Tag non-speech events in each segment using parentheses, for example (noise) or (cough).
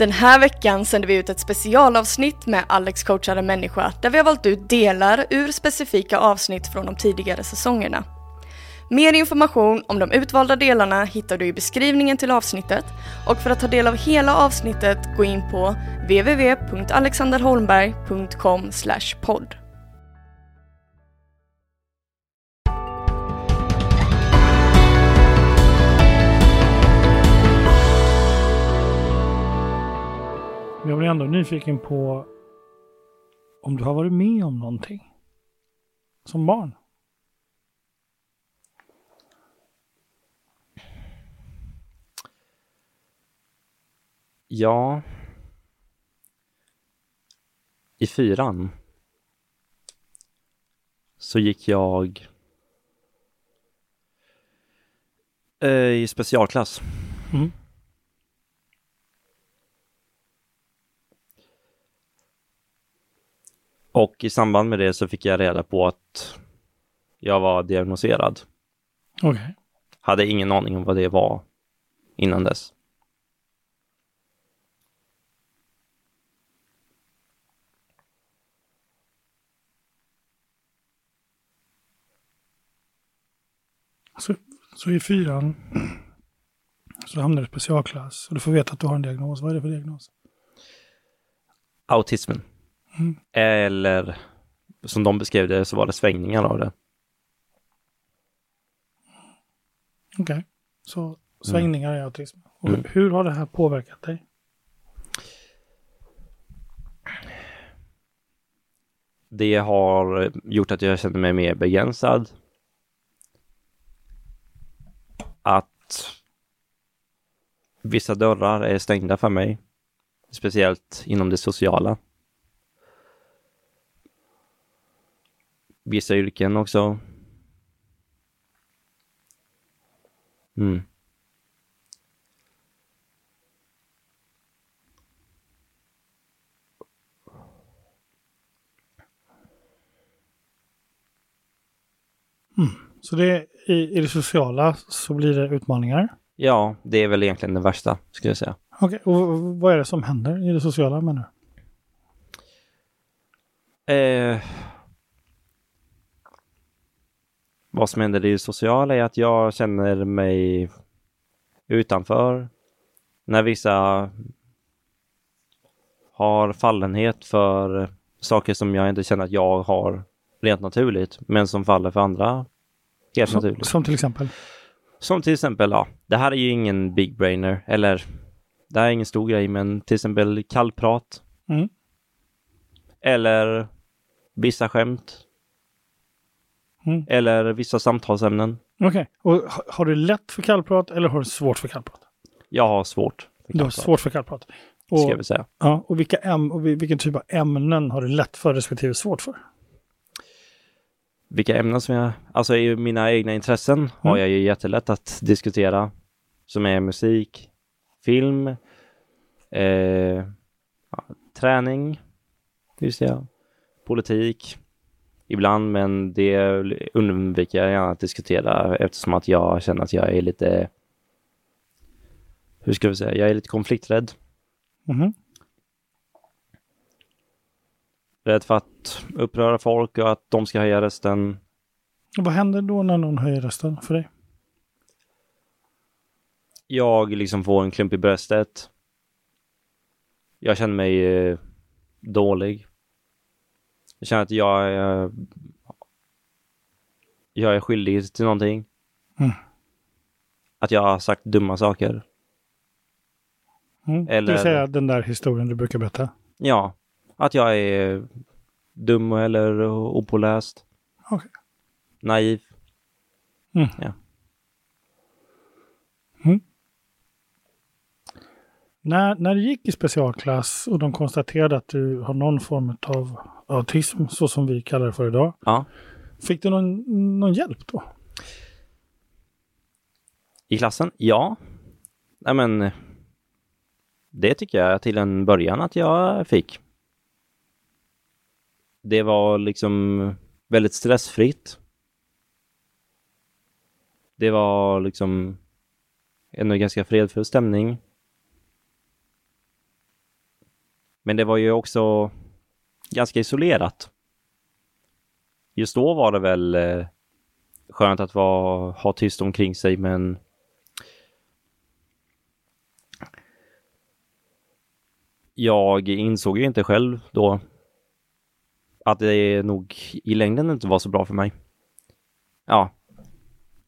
Den här veckan sänder vi ut ett specialavsnitt med Alex coachar en människa där vi har valt ut delar ur specifika avsnitt från de tidigare säsongerna. Mer information om de utvalda delarna hittar du i beskrivningen till avsnittet och för att ta del av hela avsnittet gå in på www.alexanderholmberg.com podd. Men jag blir ändå nyfiken på om du har varit med om någonting som barn. Ja. I fyran så gick jag eh, i specialklass. Mm. Och i samband med det så fick jag reda på att jag var diagnoserad. Okej. Hade ingen aning om vad det var innan dess. Så, så i fyran så hamnar du i specialklass och du får veta att du har en diagnos. Vad är det för diagnos? Autismen. Mm. Eller som de beskrev det så var det svängningar av det. Okej. Så svängningar i autism. Och Mm. hur har det här påverkat dig? Det har gjort att jag känner mig mer begränsad. Att vissa dörrar är stängda för mig. Speciellt inom det sociala. Vissa yrken också. Mm. Så det, i, i det sociala så blir det utmaningar. Ja, det är väl egentligen det värsta, skulle jag säga. Okej, och vad är det som händer i det sociala menar du? Eh, vad som händer i det sociala är att jag känner mig utanför. När vissa har fallenhet för saker som jag inte känner att jag har rent naturligt, men som faller för andra helt Som, naturligt. som till exempel? Som till exempel, ja, det här är ju ingen big brainer, eller det här är ingen stor grej, men till exempel kallprat. Mm. Eller vissa skämt. Mm. Eller vissa samtalsämnen. Okej, och ha- har du lätt för kallprat eller har du svårt för kallprat? Jag har svårt. Du har svårt för kallprat. Ska jag Och, väl säga. ja, och vilka äm, och vi- vilken typ av ämnen har du lätt för respektive svårt för? Vilka ämnen som jag... Alltså i mina egna intressen har Mm. jag ju jättelätt att diskutera. Som är musik, film, eh, ja, träning, just det, politik ibland, men det undviker jag gärna att diskutera eftersom att jag känner att jag är lite, hur ska vi säga, jag är lite konflikträdd. Mhm. Rädd för att uppröra folk och att de ska höja rösten. Vad händer då när någon höjer rösten för dig? Jag liksom får en klump i bröstet. Jag känner mig eh, dålig. Jag känner att jag är, jag är skyldig till någonting. Mm. Att jag har sagt dumma saker. Mm. Det Eller- vill säga den där historien du brukar berätta. Ja, att jag är dum eller opåläst. Okej. Naiv. Mm. Ja. När, när du gick i specialklass och de konstaterade att du har någon form av autism, så som vi kallar det för idag. Ja. Fick du någon, någon hjälp då? I klassen? Ja. Nej men, det tycker jag till en början att jag fick. Det var liksom väldigt stressfritt. Det var liksom ändå ganska fredfull stämning. Men det var ju också ganska isolerat. Just då var det väl eh, skönt att vara, ha tyst omkring sig men jag insåg ju inte själv då att det nog i längden inte var så bra för mig. Ja,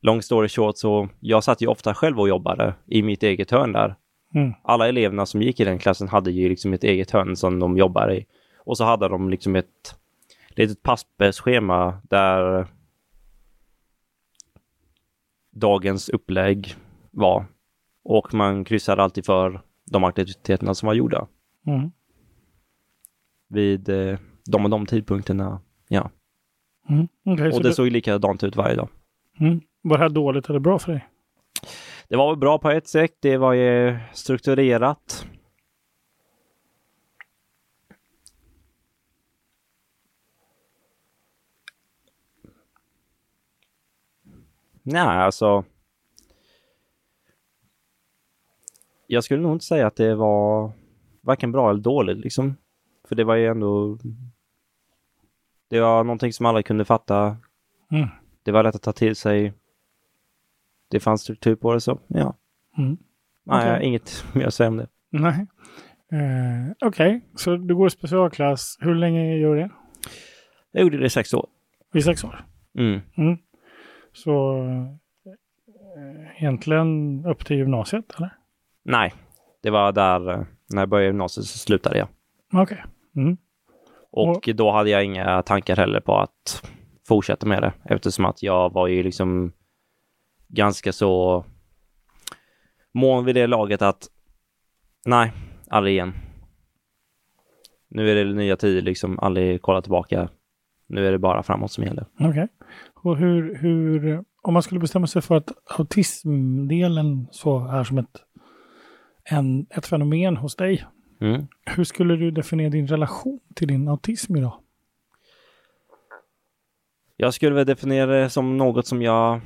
long story short så jag satt ju ofta själv och jobbade i mitt eget hörn där. Mm. Alla eleverna som gick i den klassen hade ju liksom ett eget hörn som de jobbade i. Och så hade de liksom ett litet pappersschema där dagens upplägg var. Och man kryssade alltid för de aktiviteterna som var gjorda Mm. vid eh, de och de tidpunkterna. Ja, Mm. Så och det du- såg likadant ut varje dag. mm. Var det här dåligt eller bra för dig? Det var väl bra på ett sätt. Det var ju strukturerat. Nej, alltså. Jag skulle nog inte säga att det var varken bra eller dåligt liksom. För det var ju ändå. Det var någonting som alla kunde fatta. Mm. Det var lätt att ta till sig. Det fanns struktur på det så, ja. Mm. Nej, har inget (laughs) mer att säga om det. Nej. Eh, Okej, så du går i specialklass. Hur länge gör du det? Jag gjorde det i sex år. I sex år. Mm. Mm. Så eh, egentligen upp till gymnasiet, eller? Nej, det var där eh, när jag började gymnasiet så slutade jag. Okej. Mm. Och då hade jag inga tankar heller på att fortsätta med det eftersom att jag var ju liksom ganska så mån vid det laget att nej, aldrig igen. Nu är det nya tider liksom, aldrig kolla tillbaka. Nu är det bara framåt som gäller. Okej. Och hur, hur, om man skulle bestämma sig för att autismdelen så är som ett, en, ett fenomen hos dig. Mm. Hur skulle du definiera din relation till din autism idag? Jag skulle väl definiera det som något som jag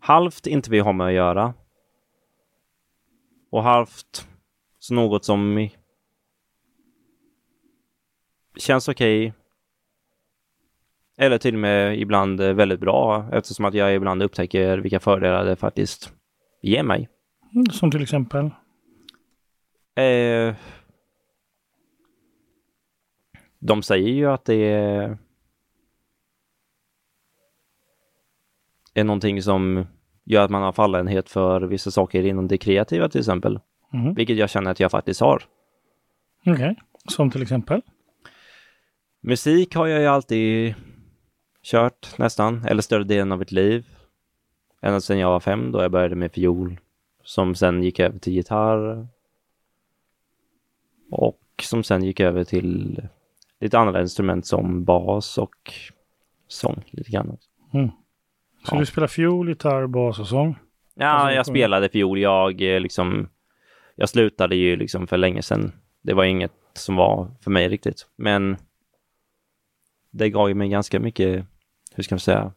halvt inte vill ha med att göra. Och halvt något som känns okej. Eller till och med ibland eh, väldigt bra eftersom att jag ibland upptäcker vilka fördelar det faktiskt ger mig. Mm, Som till exempel? Eh, de säger ju att det är, är någonting som gör att man har fallenhet för vissa saker inom det kreativa till exempel. Mm. Vilket jag känner att jag faktiskt har. Okej. Som till exempel? Musik har jag ju alltid kört nästan, eller större delen av mitt liv. Ända sedan jag var fem då jag började med fiol. Som sen gick över till gitarr. Och som sen gick över till lite andra instrument som bas och sång lite grann. Mm. Så Ja. du spelar fiol, gitarr, bas och sång? Ja, Alltså, jag spelade fiol. Jag eh, liksom, jag slutade ju liksom för länge sedan. Det var inget som var för mig riktigt. Men det gav ju mig ganska mycket, hur ska man säga,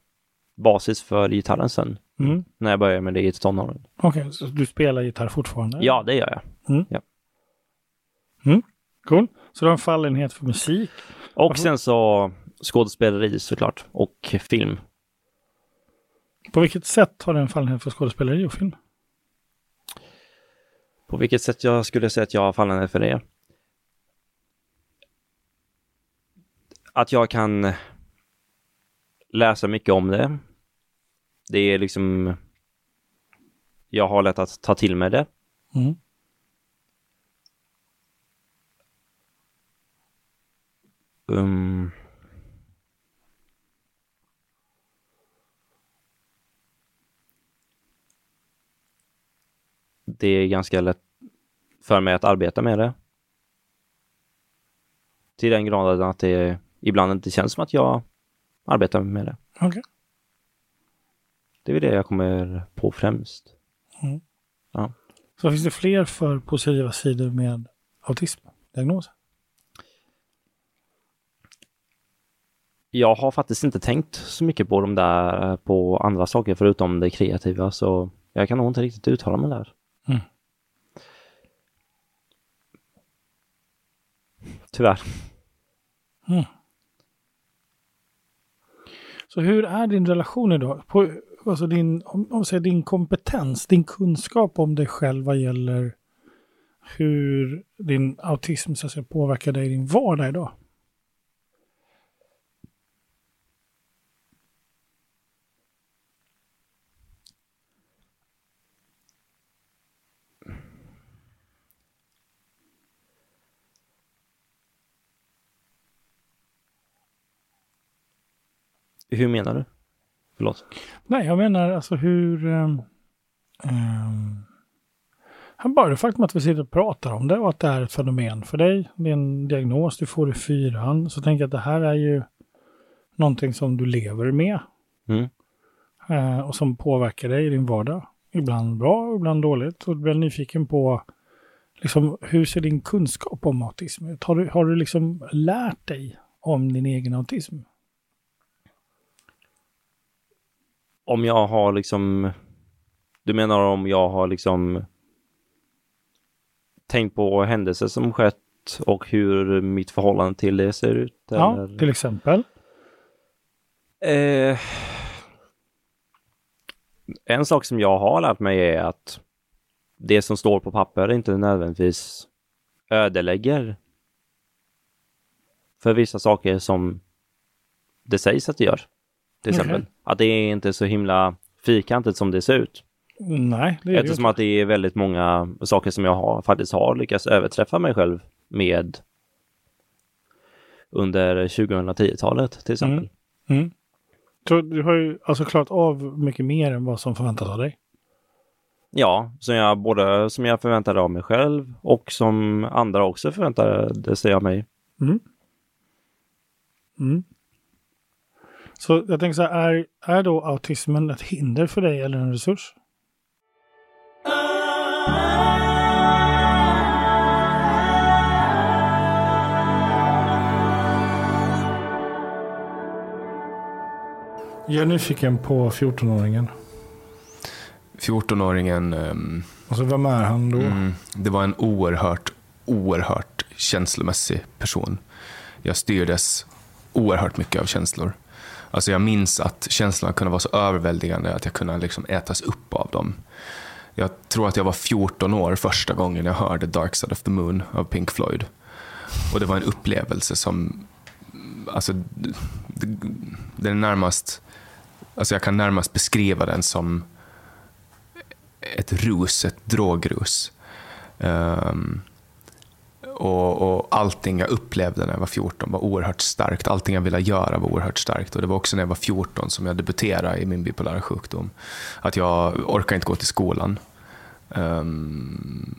basis för gitarren sen. Mm. När jag började med det i tonåren. Okej, så du spelar gitarr fortfarande? Ja, det gör jag. Cool. Så du har en fallenhet för musik? Och Varför- sen så skådespeleri såklart. Och film. På vilket sätt har du en fallenhet för skådespeleri och film? På vilket sätt jag skulle säga att jag har fallenhet för det? Att jag kan läsa mycket om det. Det är liksom... Jag har lätt att ta till mig det. Mm. Um, det är ganska lätt för mig att arbeta med det. Till den graden att det ibland inte känns som att jag arbetar med det. Okej. Det är väl det jag kommer på främst. Så finns det fler för positiva sidor med autismdiagnos? Jag har faktiskt inte tänkt så mycket på de där, på andra saker förutom det kreativa, så jag kan nog inte riktigt uttala mig där. Tyvärr. Så hur är din relation idag? På, alltså din, om, om säger din kompetens, din kunskap om dig själv vad gäller hur din autism så att säga, påverkar dig i din vardag idag? Hur menar du? Förlåt. Nej, jag menar alltså hur... Um, um, bara det faktum att vi sitter och pratar om det och att det är ett fenomen för dig. Det är en diagnos du får i fyran. Så tänker jag att det här är ju någonting som du lever med. Mm. Uh, och som påverkar dig i din vardag. Ibland bra, ibland dåligt. Och du blir nyfiken på liksom, hur ser din kunskap om autism ut? Har du, har du liksom lärt dig om din egen autism? Om jag har liksom... Du menar om jag har liksom tänkt på händelser som skett och hur mitt förhållande till det ser ut? Ja, eller? till exempel. Eh, en sak som jag har lärt mig är att det som står på papper inte nödvändigtvis ödelägger för vissa saker som det sägs att det gör. Till exempel. Att det är inte så himla fyrkantigt som det ser ut. Nej, det är det Eftersom inte. att det är väldigt många saker som jag har, faktiskt har lyckats överträffa mig själv med under 2010-talet till exempel. Mm. Så du har ju alltså klarat av mycket mer än vad som förväntas av dig. Ja, som jag både som jag förväntade av mig själv och som andra också förväntade sig av mig. Mm. Så jag tänker så här, är, är då autismen ett hinder för dig eller en resurs? Jag är nyfiken på 14-åringen. 14-åringen, ehm, Alltså vem är han då? mm, det var en oerhört, oerhört känslomässig person. Jag styrdes oerhört mycket av känslor. Alltså jag minns att känslorna kunde vara så överväldigande att jag kunde liksom ätas upp av dem. Jag tror att jag var 14 år första gången jag hörde Dark Side of the Moon av Pink Floyd. Och det var en upplevelse som, alltså, det, det är närmast, alltså jag kan närmast beskriva den som ett rus, ett drogrus. Um, och, och allting jag upplevde när jag var 14 var oerhört starkt. Allting jag ville göra var oerhört starkt. Och det var också när jag var 14 som jag debuterade i min bipolära sjukdom. Att jag orkade inte gå till skolan. Um,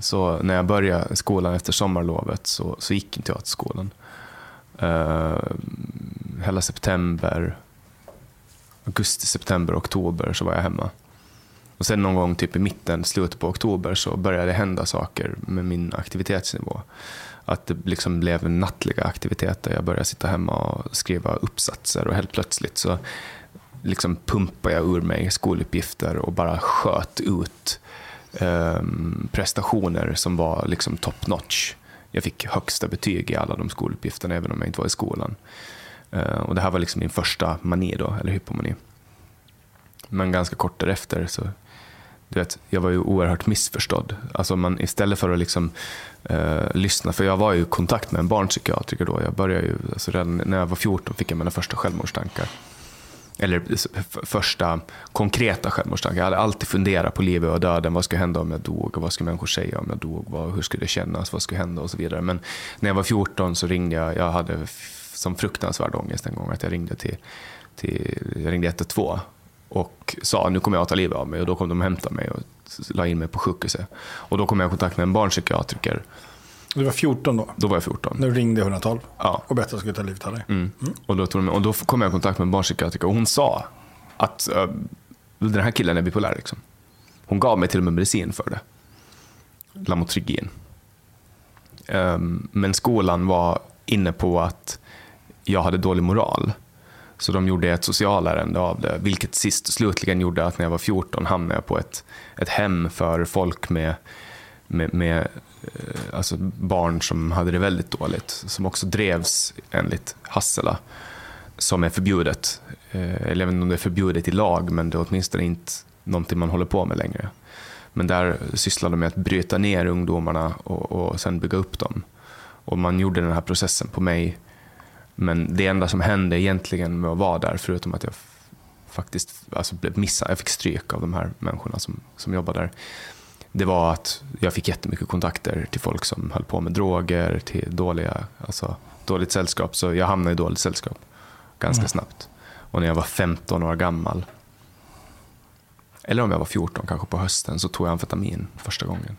så när jag började skolan efter sommarlovet så, så gick inte jag till skolan. Uh, hela september, augusti, september, oktober så var jag hemma. Och sen någon gång typ i mitten, slutet på oktober så började det hända saker med min aktivitetsnivå. Att det liksom blev nattliga aktiviteter. Jag började sitta hemma och skriva uppsatser och helt plötsligt så liksom pumpade jag ur mig skoluppgifter och bara sköt ut ehm, prestationer som var liksom top notch. Jag fick högsta betyg i alla de skoluppgifterna även om jag inte var i skolan. Eh, och det här var liksom min första mani då, eller hypomani. Men ganska kort därefter så, du vet, jag var ju oerhört missförstådd. Alltså man, istället för att liksom, eh, lyssna, för jag var ju i kontakt med en barnpsykiatriker då. Jag började ju, alltså redan när jag var 14 fick jag mina första självmordstankar. Eller första konkreta självmordstankar. Jag hade alltid funderat på livet och döden. Vad skulle hända om jag dog? Vad skulle människor säga om jag dog? Vad, hur skulle det kännas? Vad skulle hända? Och så vidare. Men när jag var 14 så ringde jag. Jag hade som fruktansvärd ångest en gång att jag ringde till, till jag ringde 112 och sa nu kommer jag att ta livet av mig. Och då kom de och hämtade mig och la in mig på sjukhuset. Och då kom jag i kontakt med en barnpsykiatriker. Du var 14 då, Då var jag 14. när du ringde 112 Ja. och berättade att du skulle ta livet av dig. Mm. Och, då tog de, och då kom jag i kontakt med en barnpsykiatriker och hon sa att äh, den här killen är bipolär. Liksom. Hon gav mig till och med medicin för det. Lamotrigin. Ehm, men skolan var inne på att jag hade dålig moral. Så de gjorde ett socialärende av det, vilket sist slutligen gjorde att när jag var 14 hamnade jag på ett, ett hem för folk med med, med eh, alltså barn som hade det väldigt dåligt, som också drevs enligt Hassela, som är förbjudet. Eh, eller jag vet inte om det är förbjudet i lag, men det är åtminstone inte någonting man håller på med längre. Men där sysslade de med att bryta ner ungdomarna och, och sen bygga upp dem. Och man gjorde den här processen på mig. Men det enda som hände egentligen med att vara där, förutom att jag faktiskt alltså blev missad, jag fick stryk av de här människorna som, som jobbar där. Det var att jag fick jättemycket kontakter till folk som höll på med droger, till dåliga, alltså, dåligt sällskap. Så jag hamnade i dåligt sällskap ganska snabbt. Och när jag var 15 år gammal, eller om jag var 14 kanske på hösten, så tog jag amfetamin första gången.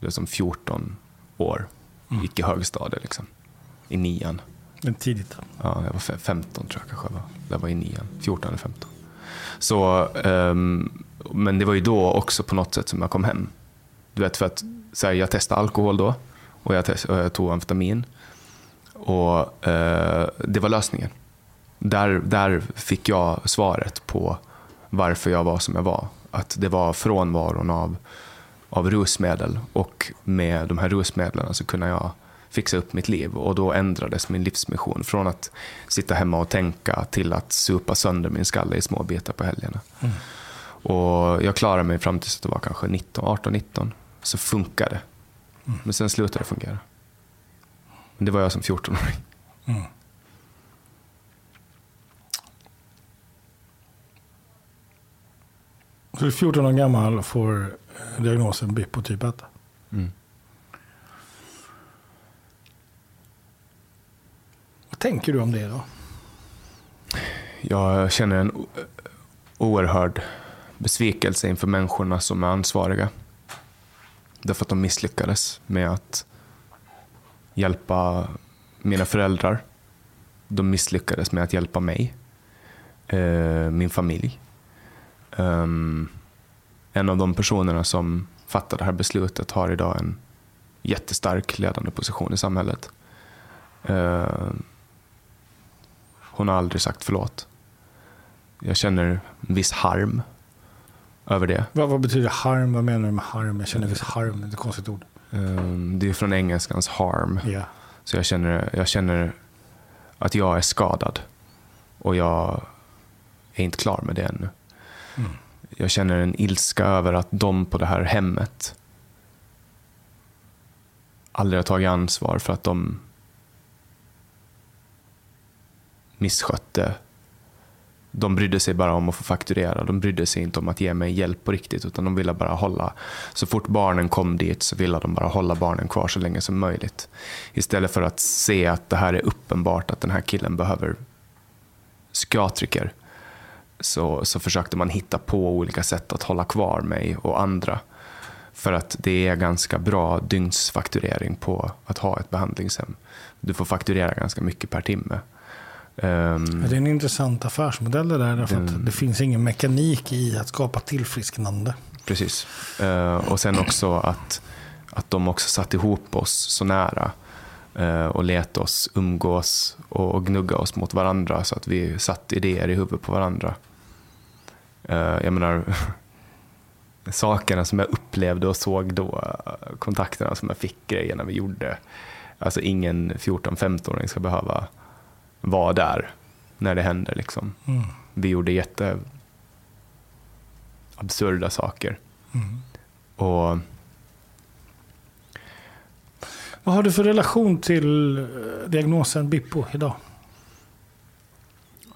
Det var som 14 år, gick i högstadiet liksom. I nian. Men tidigt. Ja, jag var 15 tror jag kanske jag var. Jag var i nian, 14 eller 15. Så, um, men det var ju då också på något sätt som jag kom hem. Du vet, för att så här, jag testade alkohol då och jag, test, och jag tog amfetamin. Och uh, det var lösningen. Där, där fick jag svaret på varför jag var som jag var. Att det var frånvaron av, av rusmedel och med de här rusmedlen så kunde jag fixa upp mitt liv och då ändrades min livsmission från att sitta hemma och tänka till att supa sönder min skalle i små bitar på helgerna. Och jag klarade mig fram tills det var kanske 19, 18, 19. Så funkade det. Men sen slutade det fungera. Men det var jag som 14-åring. Så du är 14 år gammal och får eh, diagnosen BIPO typ 1. Mm. Tänker du om det då? Jag känner en oerhörd besvikelse inför människorna som är ansvariga. Därför att de misslyckades med att hjälpa mina föräldrar. De misslyckades med att hjälpa mig, eh, min familj. Ehm, en av de personerna som fattade det här beslutet har idag en jättestark ledande position i samhället. Ehm, hon har aldrig sagt förlåt. Jag känner viss harm över det. Vad, vad betyder harm? Vad menar du med harm? Jag känner visst harm, det är ett konstigt ord. Ehm, Det är från engelskans harm. Ja. Så jag känner, jag känner att jag är skadad. Och jag är inte klar med det ännu. Jag känner en ilska över att de på det här hemmet aldrig har tagit ansvar för att de misskötte. De brydde sig bara om att få fakturera. De brydde sig inte om att ge mig hjälp på riktigt. Utan de ville bara hålla. Så fort barnen kom dit så ville de bara hålla barnen kvar så länge som möjligt. Istället för att se att det här är uppenbart att den här killen behöver psykiatriker. Så, så försökte man hitta på olika sätt att hålla kvar mig och andra. För att det är ganska bra dygnsfakturering på att ha ett behandlingshem. Du får fakturera ganska mycket per timme. Ehm, Det är en intressant affärsmodell det där. Därför Den- att det finns ingen mekanik i att skapa tillfrisknande. Precis. Eh, och sen också att, att de också satt ihop oss så nära eh, och lät oss umgås och, och gnugga oss mot varandra så att vi satt idéer i huvudet på varandra. Eh, jag menar, (laughs) sakerna som jag upplevde och såg då, kontakterna som jag fick, grejerna vi gjorde. Alltså ingen 14-15-åring ska behöva vara där när det händer. Liksom. Mm. Vi gjorde jätte absurda saker. Och Vad har du för relation till eh, diagnosen BIPO idag?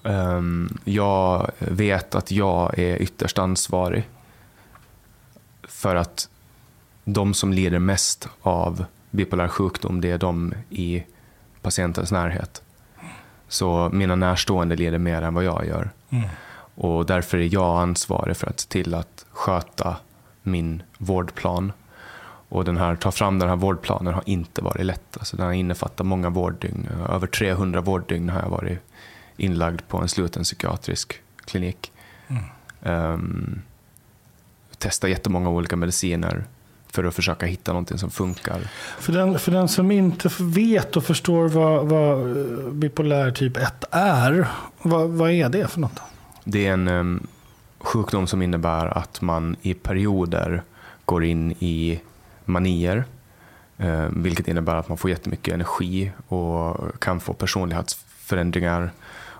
ehm, jag vet att jag är ytterst ansvarig för att de som lider mest av bipolär sjukdom, det är de i patientens närhet. Så mina närstående lider mer än vad jag gör. Och därför är jag ansvarig för att se till att sköta min vårdplan. Och den här, ta fram den här vårdplanen har inte varit lätt. Alltså den har innefattat många vårddygn. Över 300 vårddygn har jag varit inlagd på en sluten psykiatrisk klinik. Um, testa jättemånga olika mediciner för att försöka hitta någonting som funkar. För den, för den som inte vet och förstår vad, vad bipolär typ 1 är. Vad, vad är det för något? Det är en em, sjukdom som innebär att man i perioder går in i manier. Eh, vilket innebär att man får jättemycket energi och kan få personlighetsförändringar.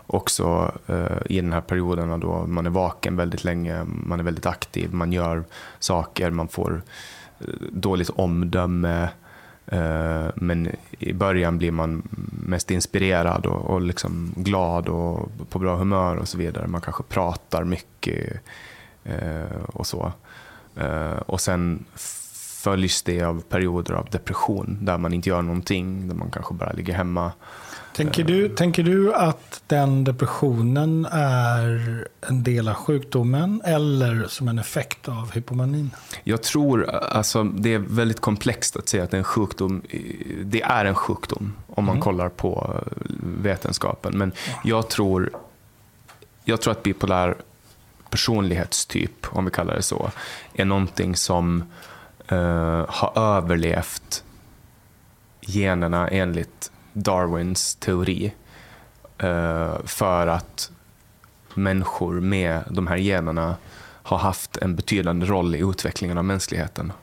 Också eh, i den här perioden då man är vaken väldigt länge, man är väldigt aktiv, man gör saker, man får dåligt omdöme. Eh, men i början blir man mest inspirerad och, och liksom glad och på bra humör och så vidare. Man kanske pratar mycket eh, och så. Eh, och sen följs det av perioder av depression där man inte gör någonting, där man kanske bara ligger hemma. Tänker du, tänker du att den depressionen är en del av sjukdomen eller som en effekt av hypomanin? Jag tror, alltså det är väldigt komplext att säga att det är en sjukdom. Det är en sjukdom om man Mm. kollar på vetenskapen. Men jag tror, jag tror att bipolär personlighetstyp, om vi kallar det så, är någonting som eh, har överlevt generna enligt Darwins teori. eh, för att människor med de här generna har haft en betydande roll i utvecklingen av mänskligheten.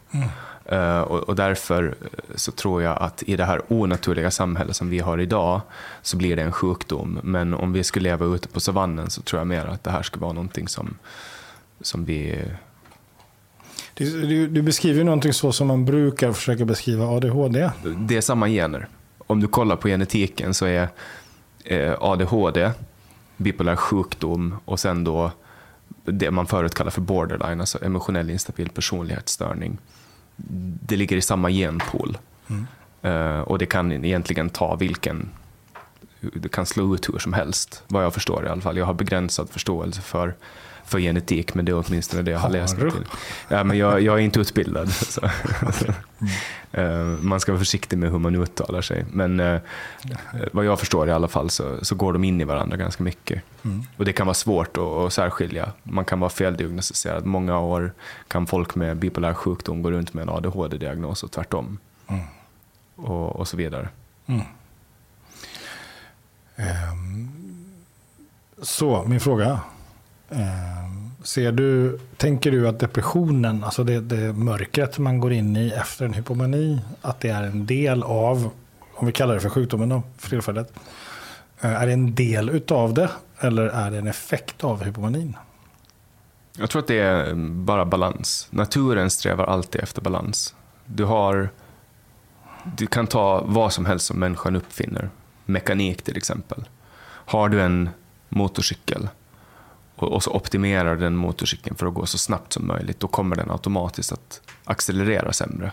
Eh, och, och därför eh, så tror jag att i det här onaturliga samhället som vi har idag så blir det en sjukdom. Men om vi skulle leva ute på savannen så tror jag mer att det här skulle vara någonting som, som vi... Du, du, du beskriver någonting så som man brukar försöka beskriva ADHD. Det är samma gener. Om du kollar på genetiken så är eh, ADHD, bipolär sjukdom och sen då det man förut kallar för borderline, alltså emotionell instabil personlighetsstörning. Det ligger i samma genpool. Eh, och det kan egentligen ta vilken... Det kan slå ut hur som helst, vad jag förstår i alla fall. Jag har begränsad förståelse för, för genetik, men det är åtminstone det jag har läst mig till. Ja, men jag, jag är inte utbildad. (laughs) Så. Eh, man ska vara försiktig med hur man uttalar sig. Men eh, vad jag förstår i alla fall så, så går de in i varandra ganska mycket. Och det kan vara svårt att, att särskilja. Man kan vara feldiagnostiserad. Många år kan folk med bipolär sjukdom gå runt med en ADHD-diagnos och tvärtom. Och, och så vidare. Ehm, Så, min fråga. Eh, ser du, tänker du att depressionen, alltså det, det mörkret man går in i efter en hypomani, att det är en del av, om vi kallar det för sjukdomen då, för tillfället. Eh, är det en del utav det eller är det en effekt av hypomanin? Jag tror att det är bara balans. Naturen strävar alltid efter balans. Du, har, du kan ta vad som helst som människan uppfinner. Mekanik till exempel. Har du en motorcykel och, så optimerar den motorcykeln för att gå så snabbt som möjligt, då kommer den automatiskt att accelerera sämre.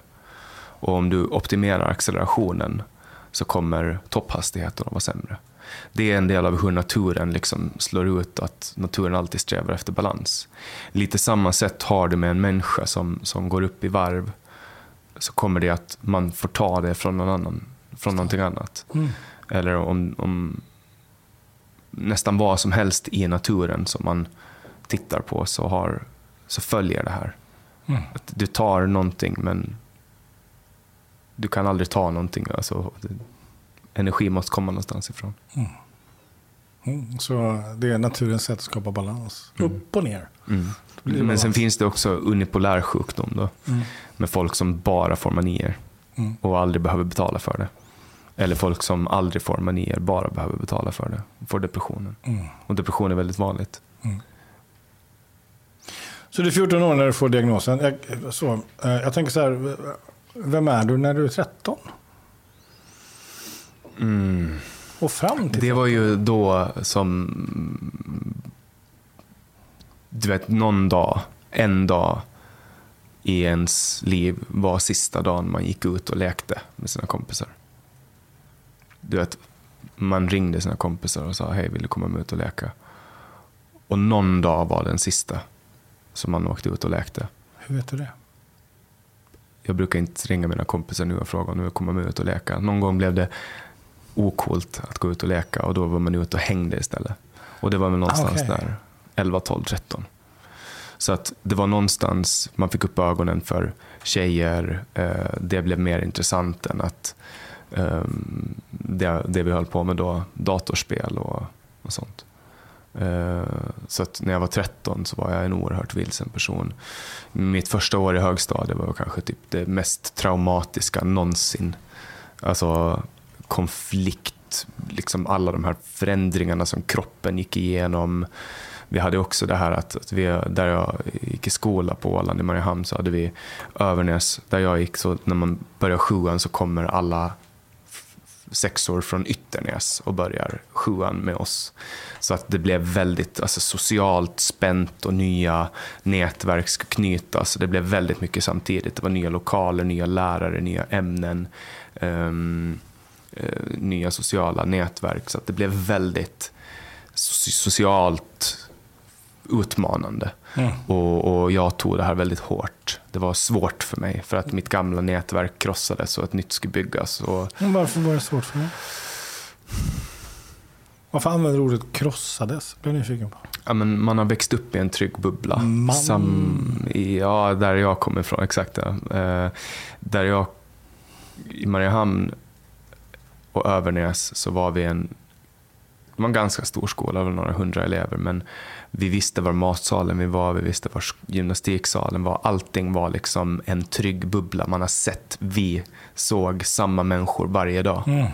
Och om du optimerar accelerationen så kommer topphastigheten att vara sämre. Det är en del av hur naturen liksom slår ut att naturen alltid strävar efter balans. Lite samma sätt har du med en människa som, som går upp i varv. Så kommer det att man får ta det från någon annan, från någonting annat. Eller om, om nästan vad som helst i naturen som man tittar på så, har, så följer det här. Mm. Att du tar någonting men du kan aldrig ta någonting. Alltså, energi måste komma någonstans ifrån. Mm, Så det är naturens sätt att skapa balans. Upp och ner. Mm. Men sen finns det också unipolär sjukdom då, Mm. med folk som bara får manier Mm. och aldrig behöver betala för det. Eller folk som aldrig får manier, bara behöver betala för det. Får depressionen. Mm. Och depression är väldigt vanligt. Så du är 14 år när du får diagnosen. Jag, så, eh, jag tänker så här, vem är du när du är 13? Och fram till Det var ju då som, du vet, någon dag, en dag i ens liv var sista dagen man gick ut och lekte med sina kompisar. Du vet, man ringde sina kompisar och sa hej, vill du komma med ut och leka? Och någon dag var den sista som man åkte ut och lekte. Hur vet du det? Jag brukar inte ringa mina kompisar nu och fråga om de vill komma med ut och leka. Någon gång blev det okult att gå ut och leka och då var man ute och hängde istället. Och det var väl någonstans Okej. där 11, 12, 13. Så att det var någonstans man fick upp ögonen för tjejer. Eh, det blev mer intressant än att Ehm, det, det vi höll på med då, datorspel och, och sånt. Eh, Så att när jag var 13 så var jag en oerhört vilsen person. Mitt första år i högstadiet var kanske typ det mest traumatiska någonsin. Alltså konflikt, liksom alla de här förändringarna som kroppen gick igenom. Vi hade också det här att, att vi, där jag gick i skola på Åland i Mariehamn så hade vi Övernäs, där jag gick, så när man börjar sjuan så kommer alla sexor från Ytternäs och börjar sjuan med oss. Så att det blev väldigt alltså, socialt spänt och nya nätverk ska knytas. Det blev väldigt mycket samtidigt. Det var nya lokaler, nya lärare, nya ämnen, um, uh, nya sociala nätverk. Så att det blev väldigt so- socialt utmanande. Mm. Och, och jag tog det här väldigt hårt. Det var svårt för mig för att mitt gamla nätverk krossades och ett nytt skulle byggas. Och Men varför var det svårt för dig? Varför använder du ordet krossades? Blev jag nyfiken på. Ja, men man har växt upp i en trygg bubbla. Man. Sam, i, ja, där jag kommer ifrån, exakt. Eh, där jag, i Mariehamn och Övernäs så var vi en, det var en ganska stor skola, väl några hundra elever, men vi visste var matsalen vi var, vi visste var gymnastiksalen var. Allting var liksom en trygg bubbla. Man har sett, vi såg samma människor varje dag. Mm.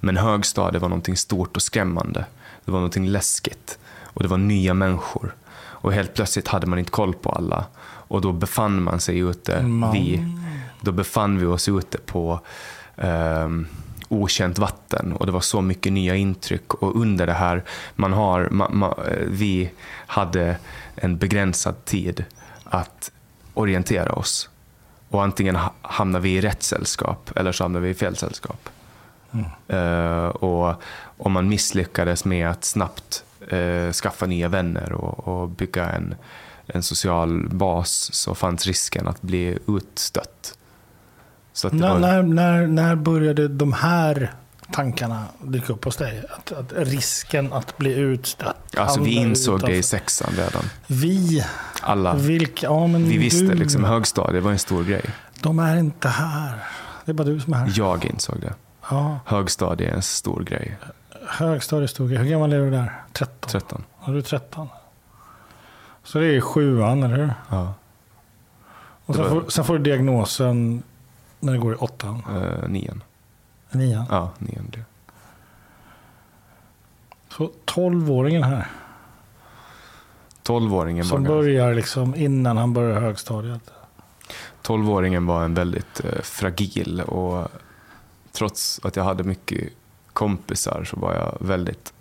Men högstadiet var någonting stort och skrämmande. Det var någonting läskigt. Och det var nya människor. Och helt plötsligt hade man inte koll på alla. Och då befann man sig ute, Man. vi, då befann vi oss ute på ehm, okänt vatten. Och det var så mycket nya intryck. Och under det här, man har, ma, ma, eh, vi hade en begränsad tid att orientera oss. Och antingen ha- hamnar vi i rätt sällskap eller så hamnar vi i fel sällskap. Eh, och om man misslyckades med att snabbt eh, skaffa nya vänner och, och bygga en, en social bas så fanns risken att bli utstött. När, var, när, när, när började de här tankarna dyka upp hos dig? Att, att risken att bli utstött. alltså vi insåg det i utanför. sexan redan. Vi? Alla. Vilka? Ja, men Vi visste du, liksom högstadiet var en stor grej. De är inte här. Det är bara du som är här. Jag insåg det. Ja, Högstadiet är en stor grej. högstadiet stod Hur gammal är du där? 13? 13. Ja, du är 13. Så det är sjuan, eller hur? Ja. Och sen, var- får, sen får du diagnosen när det går i åttan, Uh, nian. nian. Ja, nian blev. Så 12-åringen här, 12-åringen var, som ganska- börjar liksom innan han börjar högstadiet. 12-åringen var en väldigt eh, fragil och trots att jag hade mycket kompisar så var jag väldigt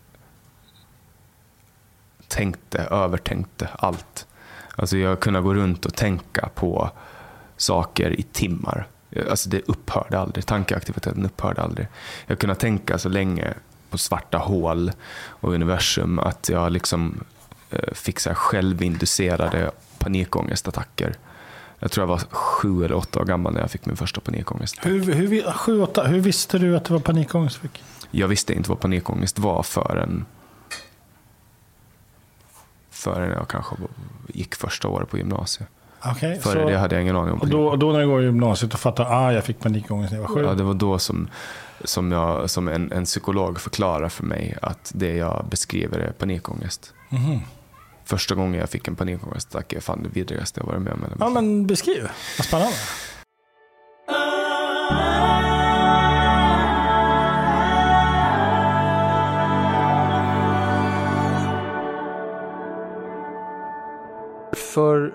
tänkte, övertänkte allt. Alltså jag kunde gå runt och tänka på saker i timmar. Alltså det upphörde aldrig, tankeaktiviteten upphörde aldrig. Jag kunde tänka så länge på svarta hål och universum att jag liksom eh, fick så här självinducerade panikångestattacker. Jag tror jag var sju eller åtta år gammal när jag fick min första panikångest. Hur, hur, sju, åtta, hur visste du att det var panikångest? Fick? Jag visste inte vad panikångest var förrän, förrän jag kanske gick första året på gymnasiet. Okay, Före det hade jag ingen aning om och då, då när du går i gymnasiet och fattar ah, jag fick panikångest när jag var sju. Ja, det var då som, som, jag, som en, en psykolog förklarade för mig att det jag beskriver är panikångest. Mhm. Första gången jag fick en panikångestattack är fan det vidrigaste jag varit med om. Ja, men beskriv. Vad spännande. För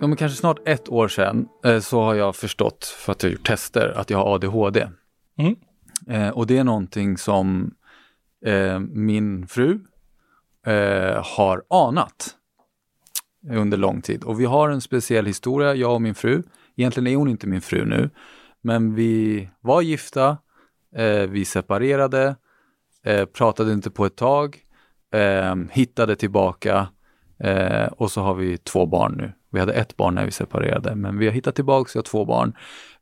ja, men kanske snart ett år sedan eh, så har jag förstått, för att jag har gjort tester, att jag har ADHD. Mm. Eh, och det är någonting som eh, min fru eh, har anat under lång tid. Och vi har en speciell historia, jag och min fru. Egentligen är hon inte min fru nu, men vi var gifta, vi separerade, pratade inte på ett tag, hittade tillbaka och så har vi två barn nu. Vi hade ett barn när vi separerade, men vi har hittat tillbaka, vi har två barn.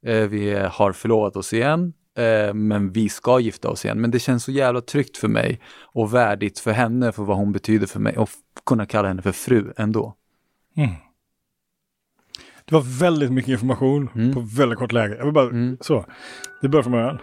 Eh, vi har förlovat oss igen, eh, men vi ska gifta oss igen. Men det känns så jävla tryggt för mig och värdigt för henne, för vad hon betyder för mig och kunna kalla henne för fru ändå. Mm. Det var väldigt mycket information Mm. på väldigt kort läge. Jag vill bara, Mm. så. Vi börjar från början.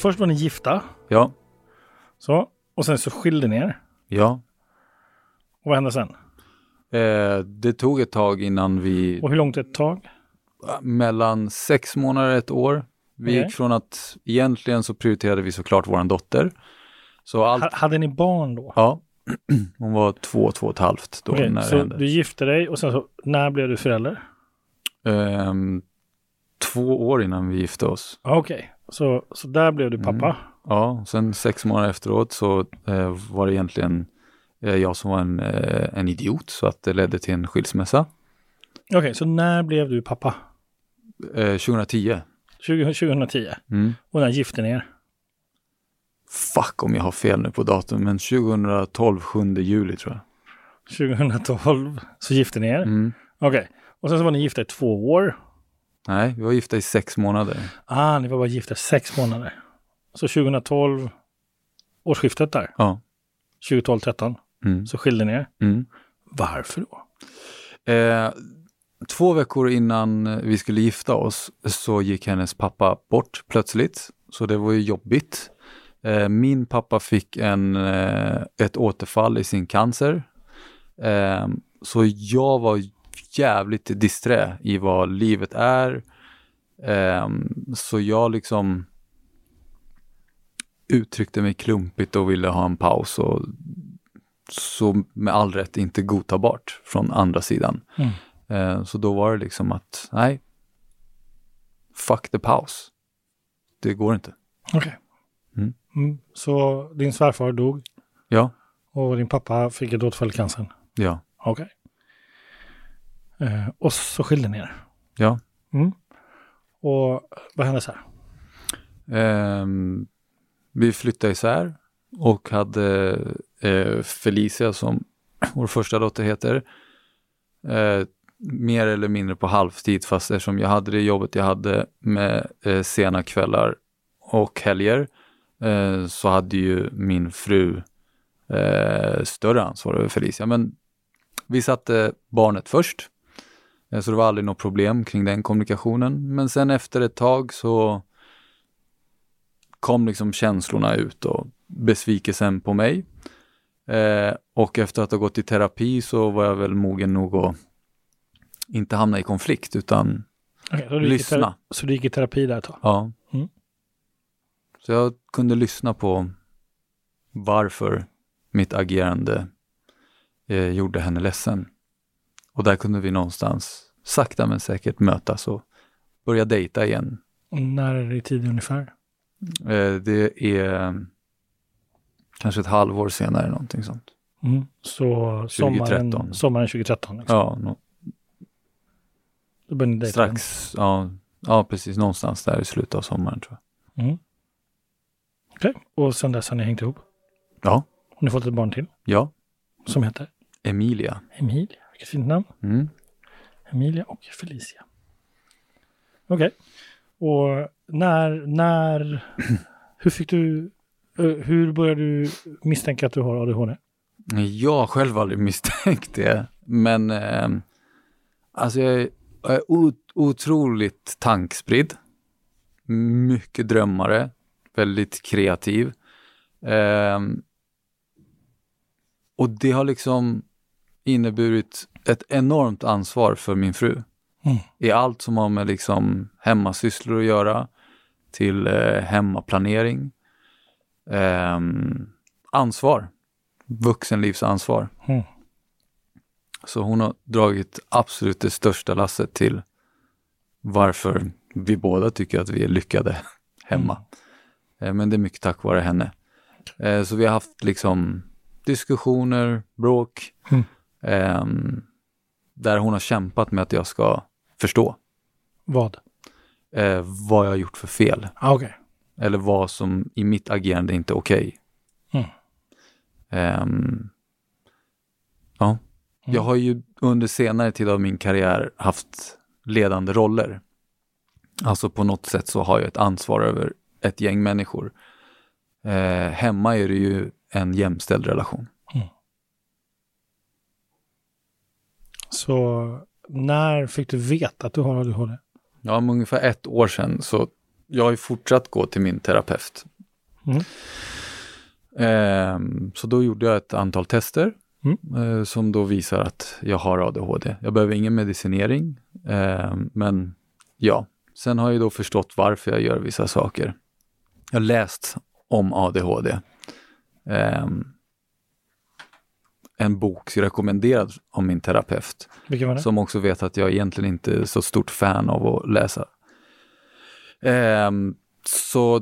Först var ni gifta. Ja, Så. Och sen så skilde ni er. ja. Och vad hände sen? Eh, det tog ett tag innan vi, Och hur långt är ett tag? mellan sex månader och ett år. Vi Okej. gick från att egentligen så prioriterade vi såklart våran dotter. Så allt, Ha- Hade ni barn då? ja, (clears throat) hon var två, två och ett halvt då Okej, när det så hände. du gifte dig och sen så, när blev du förälder? Ehm, två år innan vi gifte oss. Okej, så, så där blev du Mm. pappa. Ja, sen sex månader efteråt så eh, var det egentligen eh, jag som var en, eh, en idiot så att det ledde till en skilsmässa. Okej, så när blev du pappa? Eh, 2010. 20, 2010. Mm. Och när gifte ni er? Fuck om jag har fel nu på datum, men 2012, 7 juli tror jag. 2012 så gifte ni er. Mm. Okej, och sen så var ni gifta i två år. Nej, vi var gifta i sex månader. Ah, ni var bara gifta sex månader. Så 2012, årsskiftet där, Ja. 2012-13, Mm. så skilde ni er. Mm. Varför då? Eh, två veckor innan vi skulle gifta oss så gick hennes pappa bort plötsligt. Så det var ju jobbigt. Eh, min pappa fick en, eh, ett återfall i sin cancer. Eh, så jag var jävligt disträ i vad livet är. Eh, så jag liksom uttryckte mig klumpigt och ville ha en paus. Och så med all rätt inte godtagbart från andra sidan. Mm. Eh, så då var det liksom att, nej, fuck the paus. Det går inte. Okej. Mm. Mm. Så din svärfar dog Ja, och din pappa fick ett återfall i cancern? ja, Okej. Eh, och så skilde ni er? ja. Mm. Och vad hände sen? Ehm, vi flyttade isär och hade eh, Felicia som (clears throat) vår första dotter heter. Eh, mer eller mindre på halvtid fast eftersom jag hade det jobbet jag hade med eh, sena kvällar och helger eh, så hade ju min fru eh, större ansvar över Felicia. Men vi satte barnet först. Eh, så det var aldrig något problem kring den kommunikationen. Men sen efter ett tag så kom liksom känslorna ut och besvikelsen på mig. Eh, och efter att ha gått i terapi så var jag väl mogen nog att inte hamna i konflikt utan Okej, så, Lyssna. så du gick i terapi där ett tag? ja. Mm. Så jag kunde lyssna på varför mitt agerande eh, gjorde henne ledsen. Och där kunde vi någonstans sakta men säkert mötas och börja dejta igen. Och När är det i tid ungefär? Eh, det är kanske ett halvår senare någonting sånt. Mm. Så sommaren 2013. sommaren 2013? Liksom. Ja, nå- Då började ni dejta strax, ja, ja precis, någonstans där i slutet av sommaren tror jag. Mm. Okej, och sen dess har ni hängt ihop? Ja, Har ni fått ett barn till ja, som heter Emilia. Emilia? Vilket fint namn. Mm. Emilia och Felicia. Okej. Och när, när, (clears throat) hur fick du, eh, hur började du misstänka att du har ADHD? Jag har själv aldrig misstänkt det, men eh, alltså jag är, jag är ot- otroligt tankspridd. Mycket drömmare, väldigt kreativ. Eh, och det har liksom inneburit ett enormt ansvar för min fru. Mm. I allt som har med liksom hemmasysslor att göra, till eh, hemmaplanering. Ehm, ansvar vuxenlivsansvar. Mm. Så hon har dragit absolut det största lasset till varför vi båda tycker att vi är lyckade hemma. Eh, Men det är mycket tack vare henne. Eh, Så vi har haft liksom diskussioner, bråk, Mm. Där hon har kämpat med att jag ska förstå Vad? eh, vad jag har gjort för fel. Ah, Okej. Eller vad som i mitt agerande inte är okej. Mm. Ehm, ja, jag har ju under senare tid av min karriär haft ledande roller. Alltså på något sätt så har jag ett ansvar över ett gäng människor. Eh, hemma är det ju en jämställd relation. Så när fick du veta att du har ADHD? Ja, om ungefär ett år sedan så jag har ju fortsatt gå till min terapeut. Mm. Ehm, så då gjorde jag ett antal tester Mm. eh, som då visar att jag har ADHD. Jag behöver ingen medicinering, ehm, men ja. Sen har jag då förstått varför jag gör vissa saker. Jag har läst om ADHD. En bok rekommenderad av min terapeut Vilken var det? som också vet att jag egentligen inte är så stort fan av att läsa. Ehm, så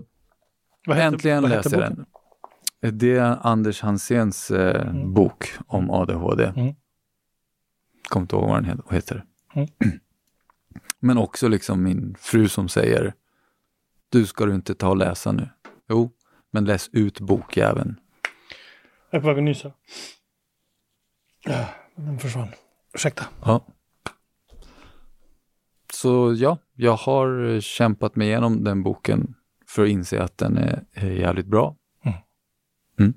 heter- äntligen läser jag den. Det är Anders Hanséns eh, Mm. bok om ADHD. Mm. Kommer inte ihåg vad den he- heter. Mm. (clears throat) Men också liksom min fru som säger Du ska du inte ta och läsa nu. Jo, men läs ut bokjäveln. Jag är på väg att nysa. Ja, Den försvann. Ursäkta. Ja. Så ja, jag har kämpat mig igenom den boken för att inse att den är, är jävligt bra. Mm. Mm.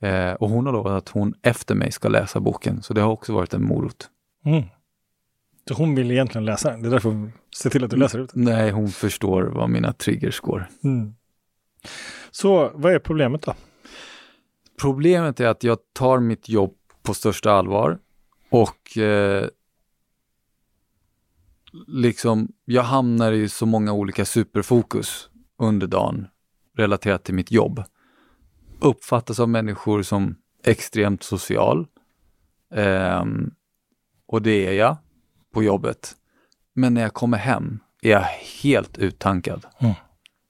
Eh, och hon har lovat att hon efter mig ska läsa boken, så det har också varit en morot. Mm. Så hon vill egentligen läsa den. Det är därför hon ser till att du läser ut den. Nej, hon förstår vad mina triggers går. Mm. Så vad är problemet då? Problemet är att jag tar mitt jobb på största allvar och eh, liksom, jag hamnar i så många olika superfokus under dagen relaterat till mitt jobb. Uppfattas av människor som extremt social. Ehm, och det är jag på jobbet. Men när jag kommer hem är jag helt uttankad. Mm.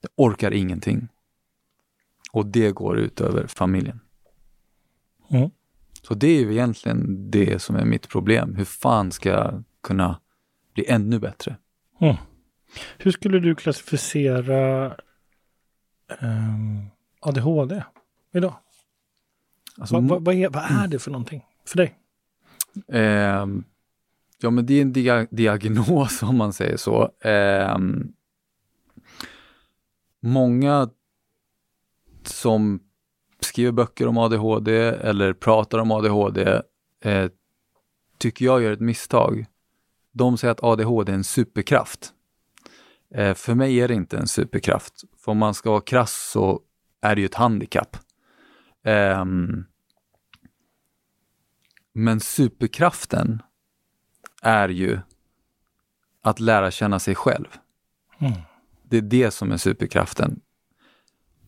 Jag orkar ingenting. Och det går ut över familjen. Mm. Så det är ju egentligen det som är mitt problem. Hur fan ska jag kunna bli ännu bättre? Hur skulle du klassificera ehm, ADHD idag? Alltså, vad, vad, vad, är, vad är det för någonting för dig? ehm, ja, men det är en dia diagnos (laughs) om man säger så. Ehm, många som skriver böcker om ADHD eller pratar om ADHD eh, tycker jag gör ett misstag. De säger att ADHD är en superkraft. Eh, för mig är det inte en superkraft. För om man ska vara krass så är det ju ett handikapp. Ehm, men superkraften är ju att lära känna sig själv. Mm. Det är det som är superkraften.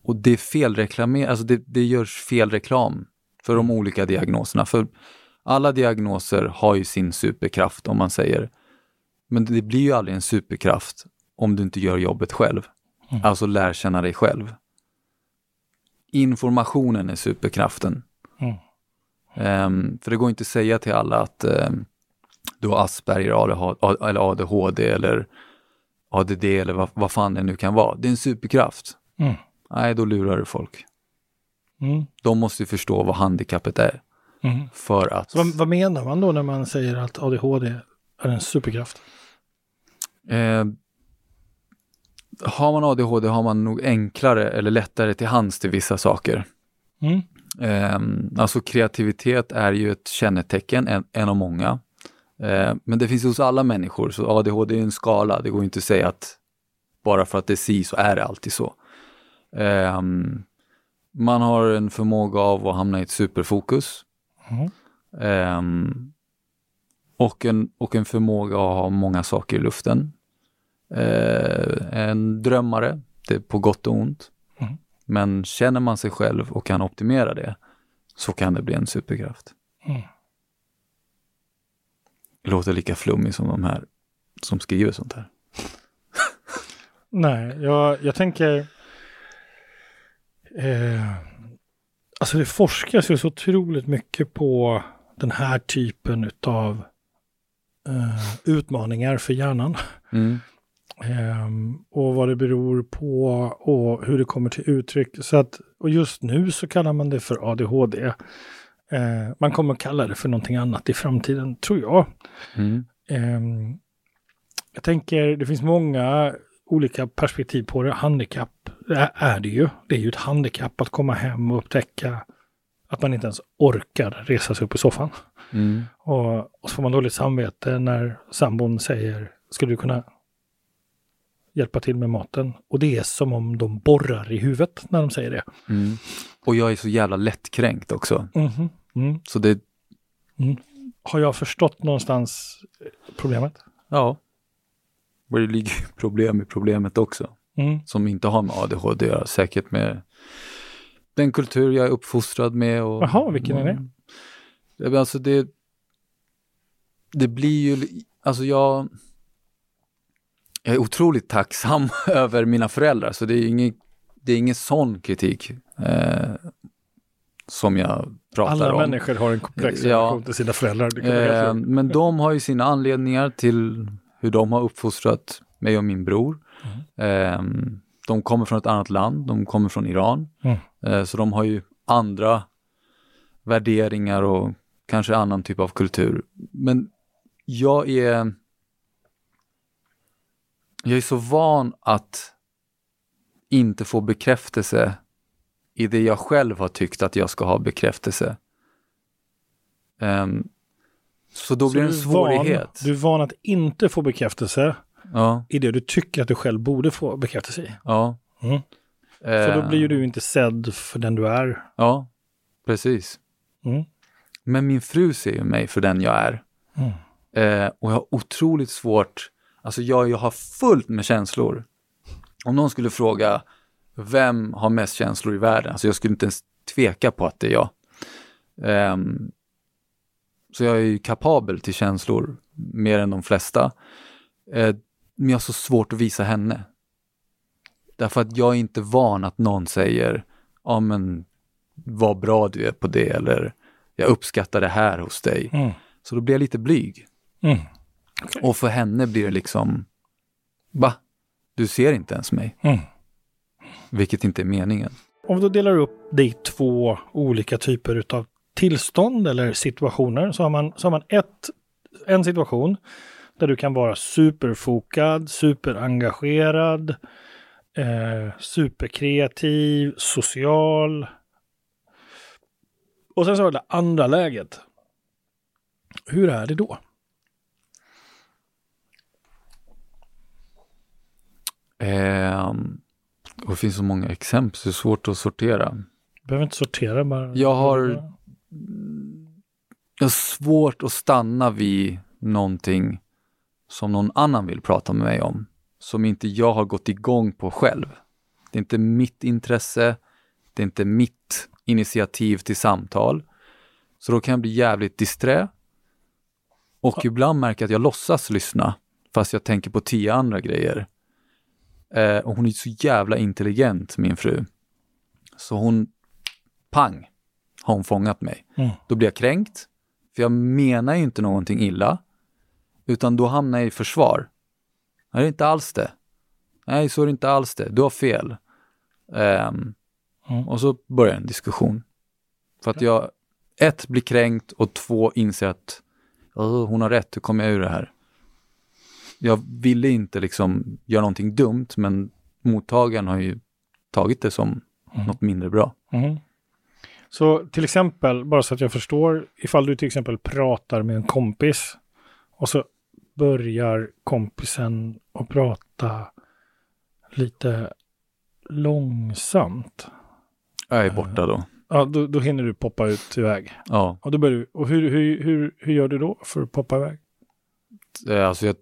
Och det är fel reklamer, alltså det, det görs fel reklam för de olika diagnoserna. För alla diagnoser har ju sin superkraft om man säger. Men det blir ju aldrig en superkraft om du inte gör jobbet själv. Mm. Alltså lär känna dig själv. Informationen är superkraften. Mm. Ehm, för det går inte att säga till alla att ehm, du har Asperger eller ADHD eller ADD eller vad, vad fan det nu kan vara. Det är en superkraft. Mm. Nej, då lurar du folk. Mm. De måste förstå vad handikappet är Mm. för att... Så vad, vad menar man då när man säger att ADHD är en superkraft? Eh, har man ADHD har man nog enklare eller lättare till hands till vissa saker. Mm. Eh, alltså kreativitet är ju ett kännetecken, en, en av många. Eh, men det finns hos alla människor, så ADHD är en skala. Det går inte att säga att bara för att det är si så är det alltid så. Eh, man har en förmåga av att hamna i ett superfokus. Mm. Ehm, och, en, och en förmåga att ha många saker i luften. Eh, en drömmare, det är på gott och ont. Mm. Men känner man sig själv och kan optimera det så kan det bli en superkraft. Mm. Det låter lika flummig som de här som skriver sånt här. Nej, jag, jag tänker... Eh, alltså det forskas ju så otroligt mycket på den här typen av eh, utmaningar för hjärnan. Mm. Ehm, och vad det beror på och hur det kommer till uttryck. Så att, och just nu så kallar man det för ADHD. Eh, man kommer kalla det för någonting annat i framtiden, tror jag. Mm. Ehm, jag tänker, det finns många olika perspektiv på det. Handikapp det är det ju. Det är ju ett handikapp att komma hem och upptäcka att man inte ens orkar resa sig upp i soffan. Mm. Och, och så får man dåligt samvete när sambon säger, skulle du kunna hjälpa till med maten. Och det är som om de borrar i huvudet när de säger det. Mm. Och jag är så jävla lättkränkt också. Mhm. Mm. Så det, Har jag förstått någonstans problemet? ja. Och det ligger problem i problemet också. Mm. Som inte har med ADHD att göra. Säkert med den kultur jag är uppfostrad med. Och, Jaha, vilken är det? Ja, Alltså det, det blir ju, alltså jag, jag är otroligt tacksam (laughs) över mina föräldrar, så det är ingen, det är ingen sån kritik eh, som jag pratar Alla om. människor har en komplex Ja. relation till sina föräldrar. Eh, men de har ju sina anledningar till hur de har uppfostrat mig och min bror. Eh, de kommer från ett annat land, de kommer från Iran. Mm. Eh, så de har ju andra värderingar och kanske annan typ av kultur. Men jag är jag är så van att inte få bekräftelse i det jag själv har tyckt att jag ska ha bekräftelse. Ehm, så då blir det en svårighet. Van, du är van att inte få bekräftelse Ja, i det du tycker att du själv borde få bekräftelse i. ja. Mm. För då blir ju du inte sedd för den du är. Ja, precis. Mm. Men min fru ser ju mig för den jag är. Mm. Eh, och jag har otroligt svårt, alltså jag, jag har fullt med känslor. Om någon skulle fråga, vem har mest känslor i världen? Alltså jag skulle inte ens tveka på att det är jag. Ehm, så jag är ju kapabel till känslor, mer än de flesta. Eh, men jag har så svårt att visa henne. Därför att jag är inte van att någon säger, ja men vad bra du är på det, eller jag uppskattar det här hos dig. Mm. Så då blir jag lite blyg. Mm. Och för henne blir det liksom, va? Du ser inte ens mig. Mm. Vilket inte är meningen. Om då delar upp det i två olika typer utav tillstånd eller situationer så har man, så har man ett, en situation där du kan vara superfokad, superengagerad, eh, superkreativ, social. Och sen så har du det andra läget. Hur är det då? Och det finns så många exempel så det är svårt att sortera. Du behöver inte sortera bara. Jag har- Jag har svårt att stanna vid någonting som någon annan vill prata med mig om. Som inte jag har gått igång på själv. Det är inte mitt intresse. Det är inte mitt initiativ till samtal. Så då kan jag bli jävligt disträ. Och ibland märker jag att jag låtsas lyssna fast jag tänker på tio andra grejer. Eh, och hon är så jävla intelligent, min fru. Så hon, pang, har hon fångat mig. Mm. Då blir jag kränkt, för jag menar ju inte någonting illa, utan då hamnar jag i försvar. Nej, det är inte alls det. Nej, så är det inte alls det. Du har fel. Ehm, Mm. Och så börjar en diskussion. För att jag, ett, blir kränkt och två, inser att "Åh, hon har rätt, hur kommer jag ur det här? Jag ville inte liksom göra någonting dumt, men mottagaren har ju tagit det som något mindre bra. Mm. Så till exempel, bara så att jag förstår, ifall du till exempel pratar med en kompis och så börjar kompisen att prata lite långsamt. Jag är borta då. Ja, då, då hinner du poppa ut iväg. Ja, Och, då börjar du, och hur, hur, hur, hur gör du då för att poppa iväg? eh, alltså jag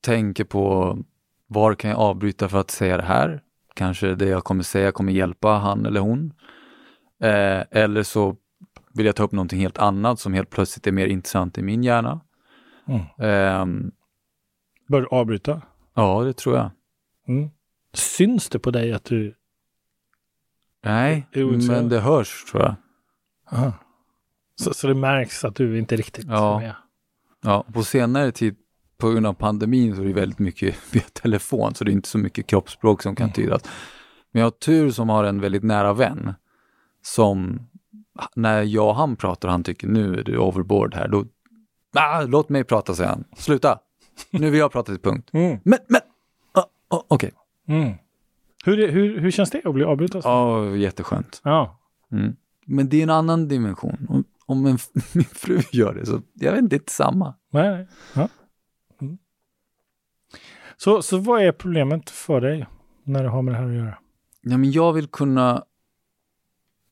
tänker på var kan jag avbryta för att säga det här? Kanske det jag kommer säga kommer hjälpa han eller hon. Eh, eller så vill jag ta upp någonting helt annat som helt plötsligt är mer intressant i min hjärna. Mm. Ehm, Bör du avbryta? ja, det tror jag. Mm. Syns det på dig att du... Nej, men det hörs tror jag. Aha. Så, så det märks att du inte riktigt Ja. är med? Ja, på senare tid på grund av pandemin så är det väldigt mycket (laughs) via telefon, så det är inte så mycket kroppsspråk som kan tydas. Men jag har tur som har en väldigt nära vän som när jag och han pratar och han tycker nu är du overboard här, då ah, låt mig prata, säger han. Sluta! Nu vill jag prata till punkt. Mm. Men, men, ah, ah, okej. Mm. Hur, hur, hur känns det att bli avbruten? Ja, jätteskönt. Ja. Mm. Men det är en annan dimension. Om, om en, (laughs) min fru gör det så, jag vet inte, det är inte samma. Nej, nej. Ja. Mm. Så, så vad är problemet för dig när du har med det här att göra? Ja, men jag vill kunna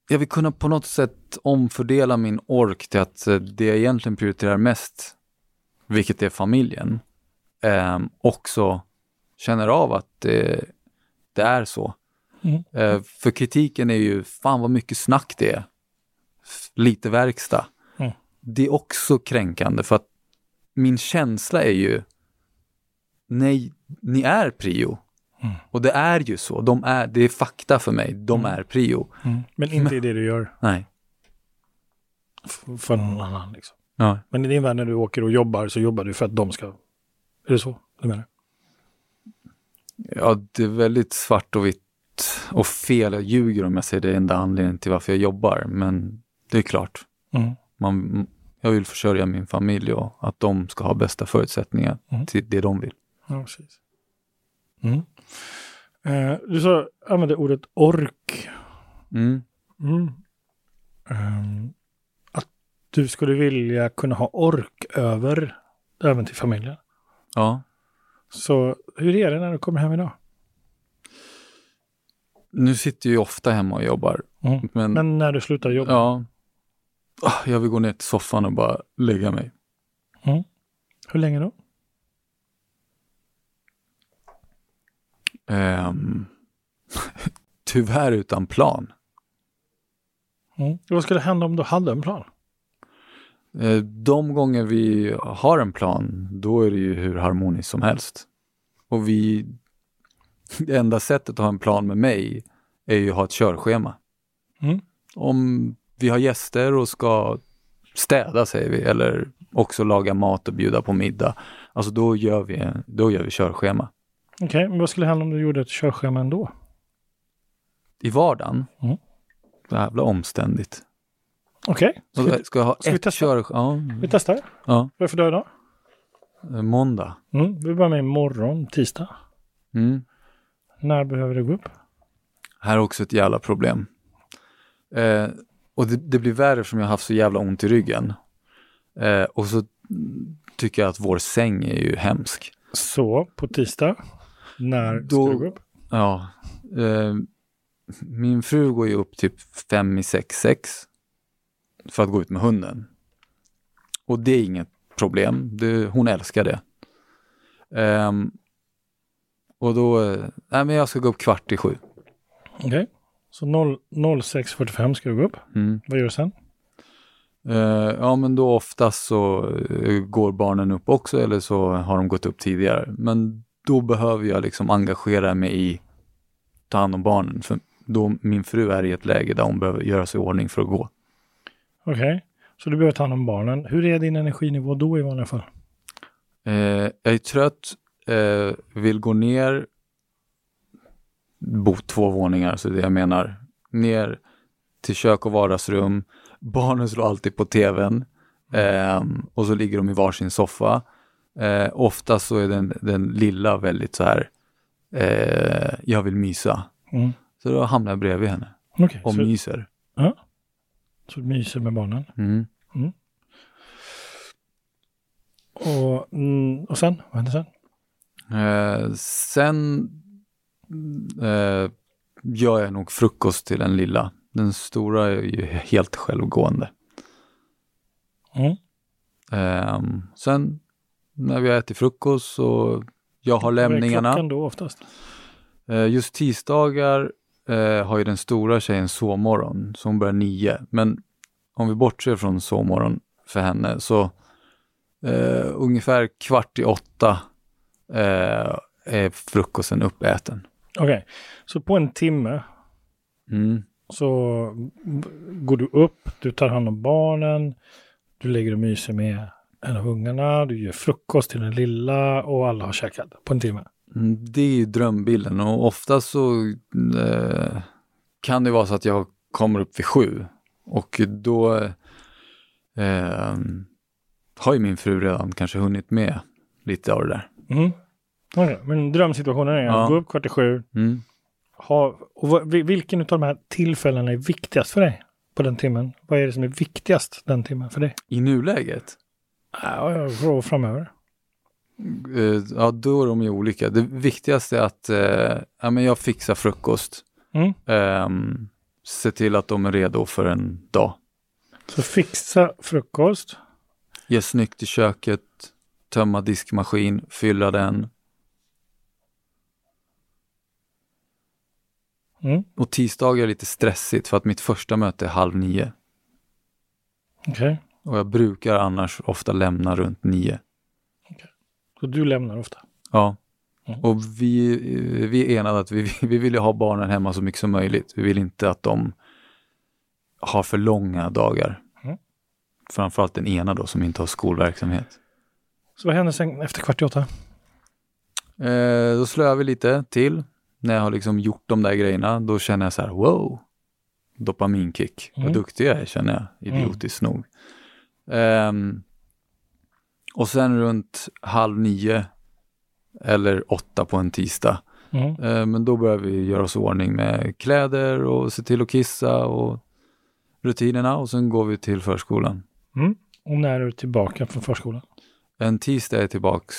jag vill kunna på något sätt omfördela min ork till att eh, det jag egentligen prioriterar mest, vilket är familjen, eh, också känner av att det, det är så. Mm. Eh, för kritiken är ju, fan vad mycket snack det är. Lite verkstad. Mm. Det är också kränkande för att min känsla är ju, nej, ni är prio. Mm. Och det är ju så, de är, det är fakta för mig, de Mm. är prio. Men inte i det du gör Nej. f- för någon annan. Liksom. Ja. Men i din värld när du åker och jobbar så jobbar du för att de ska... Är det så du menar? ja, det är väldigt svart och vitt och fel. Jag ljuger om jag säger det är enda anledningen till varför jag jobbar, men det är klart. Mm. Man, jag vill försörja min familj och att de ska ha bästa förutsättningar Mm. till det de vill. Ja, precis. Mm. Eh, du sa, använde ordet ork. Mm. Mm. Ehm, att du skulle vilja kunna ha ork över även till familjen. Ja. Så hur är det när du kommer hem idag? Nu sitter jag ju ofta hemma och jobbar, Mm. men, Men när du slutar jobba? ja, Ah, jag vill gå ner till soffan och bara lägga mig. Hur länge då? Ehm, (laughs) tyvärr utan plan. Mm. Vad skulle hända om du hade en plan? Eh, De gånger vi har en plan, då är det ju hur harmoniskt som helst. Och vi, (laughs) det enda sättet att ha en plan med mig är ju att ha ett körschema. Mm. Om vi har gäster och ska städa säger vi, eller också laga mat och bjuda på middag. Alltså då gör vi, då gör vi körschema. Okej, men vad skulle hända om du gjorde ett körschema ändå? I vardagen, Mm. jävla omständigt. Okej, Så ska, vi- ska jag ha ska vi ett testa? körschema? vi testar. Ja, Vad är för dag idag? ja, måndag. Mm. Vi börjar med imorgon, tisdag. Mm. När behöver du gå upp? Här är också ett jävla problem. Eh, och det, det blir värre som jag har haft så jävla ont i ryggen. Eh, och så tycker jag att vår säng är ju hemsk. Så, på tisdag. När Då- ska du gå upp? Ja, eh, min fru går ju upp typ fem i sex, sex för att gå ut med hunden. Och det är inget problem, det, hon älskar det. Ehm, och då, eh, nej men jag ska gå upp kvart i sju. Okej. Så 0 06.45 ska du gå upp. Mm. Vad gör du sen? Eh, ja, men då oftast så eh, går barnen upp också eller så har de gått upp tidigare. Men då behöver jag liksom engagera mig i ta hand om barnen. För då min fru är i ett läge där hon behöver göra sig i ordning för att gå. Okej. Så du behöver ta hand om barnen. Hur är din energinivå då i vanliga fall? Eh, jag är trött, eh, vill gå ner, bo två våningar, så det jag menar. Ner till kök och vardagsrum. Barnen slår alltid på tvn. Eh, och så ligger de i varsin soffa. Eh, ofta så är den, den lilla väldigt så här, eh, jag vill mysa. Mm. Så då hamnar jag bredvid henne Okej, och så, myser. så du myser med barnen. Mm. Och, mm, och sen? Vad händer sen? Eh, sen eh, gör jag nog frukost till den lilla. Den stora är ju helt självgående. Mm. Ehm, sen när vi har ätit frukost så jag har Vad är lämningarna. klockan då oftast? Eh, just tisdagar eh, har ju den stora tjejen sovmorgon, så hon börjar nio. Men om vi bortser från sovmorgon för henne så eh, ungefär kvart i åtta eh, är frukosten uppäten. Okej, så på en timme Mm. så går du upp, du tar hand om barnen, du lägger och myser med en av ungarna, du gör frukost till den lilla och alla har käkat på en timme. Mm, Det är ju drömbilden och ofta så eh, kan det vara så att jag kommer upp vid sju och då eh, har ju min fru redan kanske hunnit med lite av det där. Mm. Okej, men drömsituationen är Ja. att gå upp kvart i sju, Mm. ha, och vilken av de här tillfällena är viktigast för dig på den timmen? Vad är det som är viktigast den timmen för dig? I nuläget? Ja, jag frågar framöver. Eh, Ja, då är de ju olika. Det viktigaste är att eh, ja, men jag fixar frukost. Mm. Ehm, se till att de är redo för en dag. Så fixa frukost. Ge snyggt i köket, tömma diskmaskin, fylla den. Mm. Och tisdagar är lite stressigt för att mitt första möte är halv nio. Okej. Och jag brukar annars ofta lämna runt nio. Så du lämnar ofta. Ja. Mm. Och vi, vi är enade att vi, vi vill ha barnen hemma så mycket som möjligt. Vi vill inte att de har för långa dagar. Mm. Framförallt den ena då som inte har skolverksamhet. Så vad händer sen efter kvart i åtta? Eh, då slår vi lite till. När jag har liksom gjort de där grejerna, då känner jag så här, wow, dopaminkick. Mm. Vad duktig jag är känner jag, idiotiskt nog. Ehm, och sen runt halv nio eller åtta på en tisdag, Mm. eh, men då börjar vi göra oss i ordning med kläder och se till att kissa och rutinerna och sen går vi till förskolan. Mm. Och när är du tillbaka från förskolan? En tisdag är jag tillbaks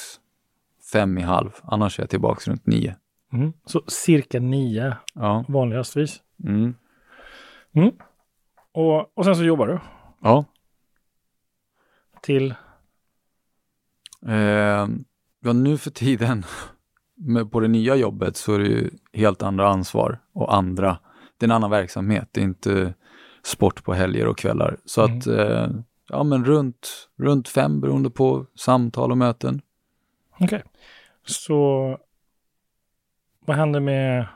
fem i halv, annars är jag tillbaks runt nio. Mm. Så cirka nio Ja. vanligastvis. Mm. Och, och sen så jobbar du Ja. Till... Eh, ja, nu för tiden med, på det nya jobbet så är det ju helt andra ansvar och andra, det är en annan verksamhet, det är inte sport på helger och kvällar. Så Mm. att, eh, ja men runt, runt fem beroende på samtal och möten. Okej. Så vad händer med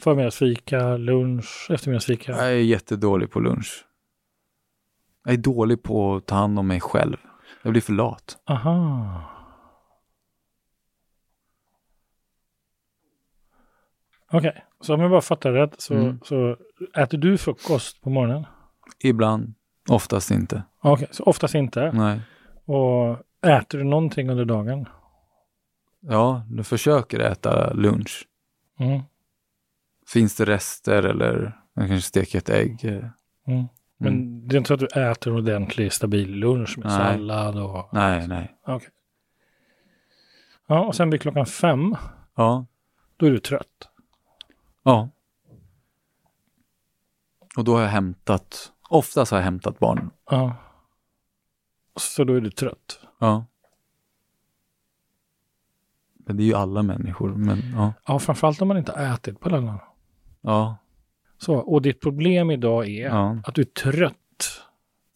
förmiddagsfika, lunch, eftermiddagsfika? Jag är jättedålig på lunch. Jag är dålig på att ta hand om mig själv. Jag blir för lat. Aha. Okej, så om jag bara fattar rätt så, Mm. så äter du frukost på morgonen? Ibland, oftast inte. Okej, så oftast inte. Nej. Och äter du någonting under dagen? Ja, du försöker äta lunch. Mm. Finns det rester eller jag kanske steker ett ägg. Mm. Men det är inte så att du äter en ordentlig stabil lunch med Nej. sallad och... Nej, nej. Okej. Ja, och sen vid klockan fem, Ja, då är du trött. ja. Och då har jag hämtat, oftast har jag hämtat barnen. Ja. Så då är du trött. Ja. Men det är ju alla människor, men ja. Ja, framförallt om man inte har ätit på dagen. Ja, Så, och ditt problem idag är ja. att du är trött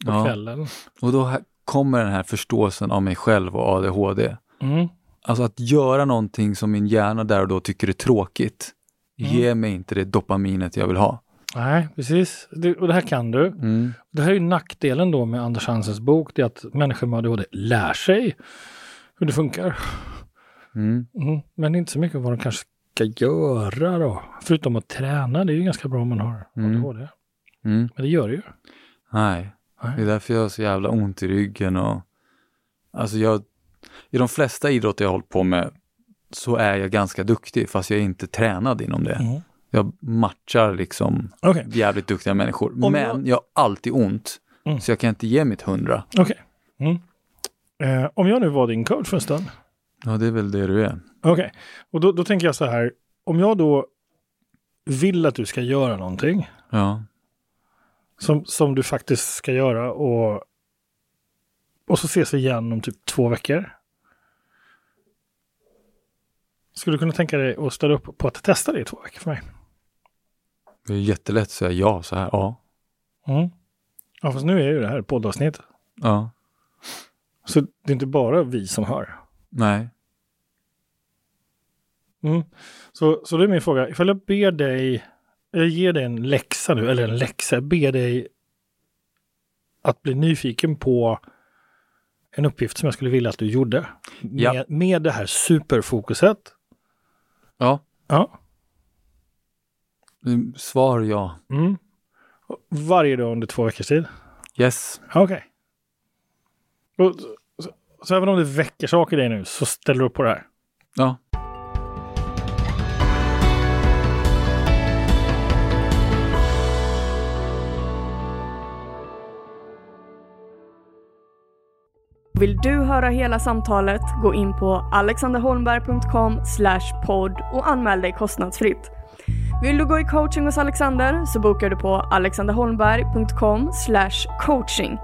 på Ja. kvällen. Och då kommer den här förståelsen av mig själv och ADHD. Mm. Alltså att göra någonting som min hjärna där och då tycker är tråkigt, Mm. ger mig inte det dopaminet jag vill ha. Nej, precis. Det, och det här kan du. Mm. Det här är ju nackdelen då med Anders Hansens bok, det är att människor med ADHD lär sig hur det funkar. Mm. Mm. Men inte så mycket vad de kanske ska göra då. Förutom att träna, det är ju ganska bra om man har Mm. ADHD. Mm. Men det gör det ju. Nej, Nej. det är därför jag har så jävla ont i ryggen och alltså jag, i de flesta idrotter jag har hållit på med så är jag ganska duktig fast jag är inte tränad inom det. Mm. Jag matchar liksom Okej, jävligt duktiga människor. Om men jag- jag... har alltid ont. Mm. Så jag kan inte ge mitt hundra. okej. Mm. Eh, om jag nu var din coach för en stund. Ja, det är väl det du är. Okej, och då, då tänker jag så här. Om jag då vill att du ska göra någonting Ja. som, som du faktiskt ska göra och, och så ses vi igen om typ två veckor. Skulle du kunna tänka dig att ställa upp på att testa det i två veckor för mig? Det är jättelätt att säga ja så här. Ja. Mm. Ja, fast nu är ju det här poddavsnitt. Ja. Så det är inte bara vi som hör. Nej. Mm. Så, så det är min fråga. Ifall jag ber dig, jag ger dig en läxa nu, eller en läxa, jag ber dig att bli nyfiken på en uppgift som jag skulle vilja att du gjorde. Ja. Med, med det här superfokuset. Ja. Ja. Mm, Svar ja. Mm. Varje dag under två veckors tid. Yes. Okej. Så, så även om det väcker saker i dig nu så ställer du upp på det här. Ja. Vill du höra hela samtalet, gå in på alexanderholmberg.com podd och anmäl dig kostnadsfritt. Vill du gå i coaching hos Alexander så bokar du på alexanderholmberg.com coaching.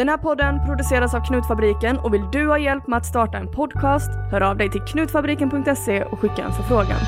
Den här podden produceras av Knutfabriken och vill du ha hjälp med att starta en podcast, hör av dig till knutfabriken.se och skicka en förfrågan.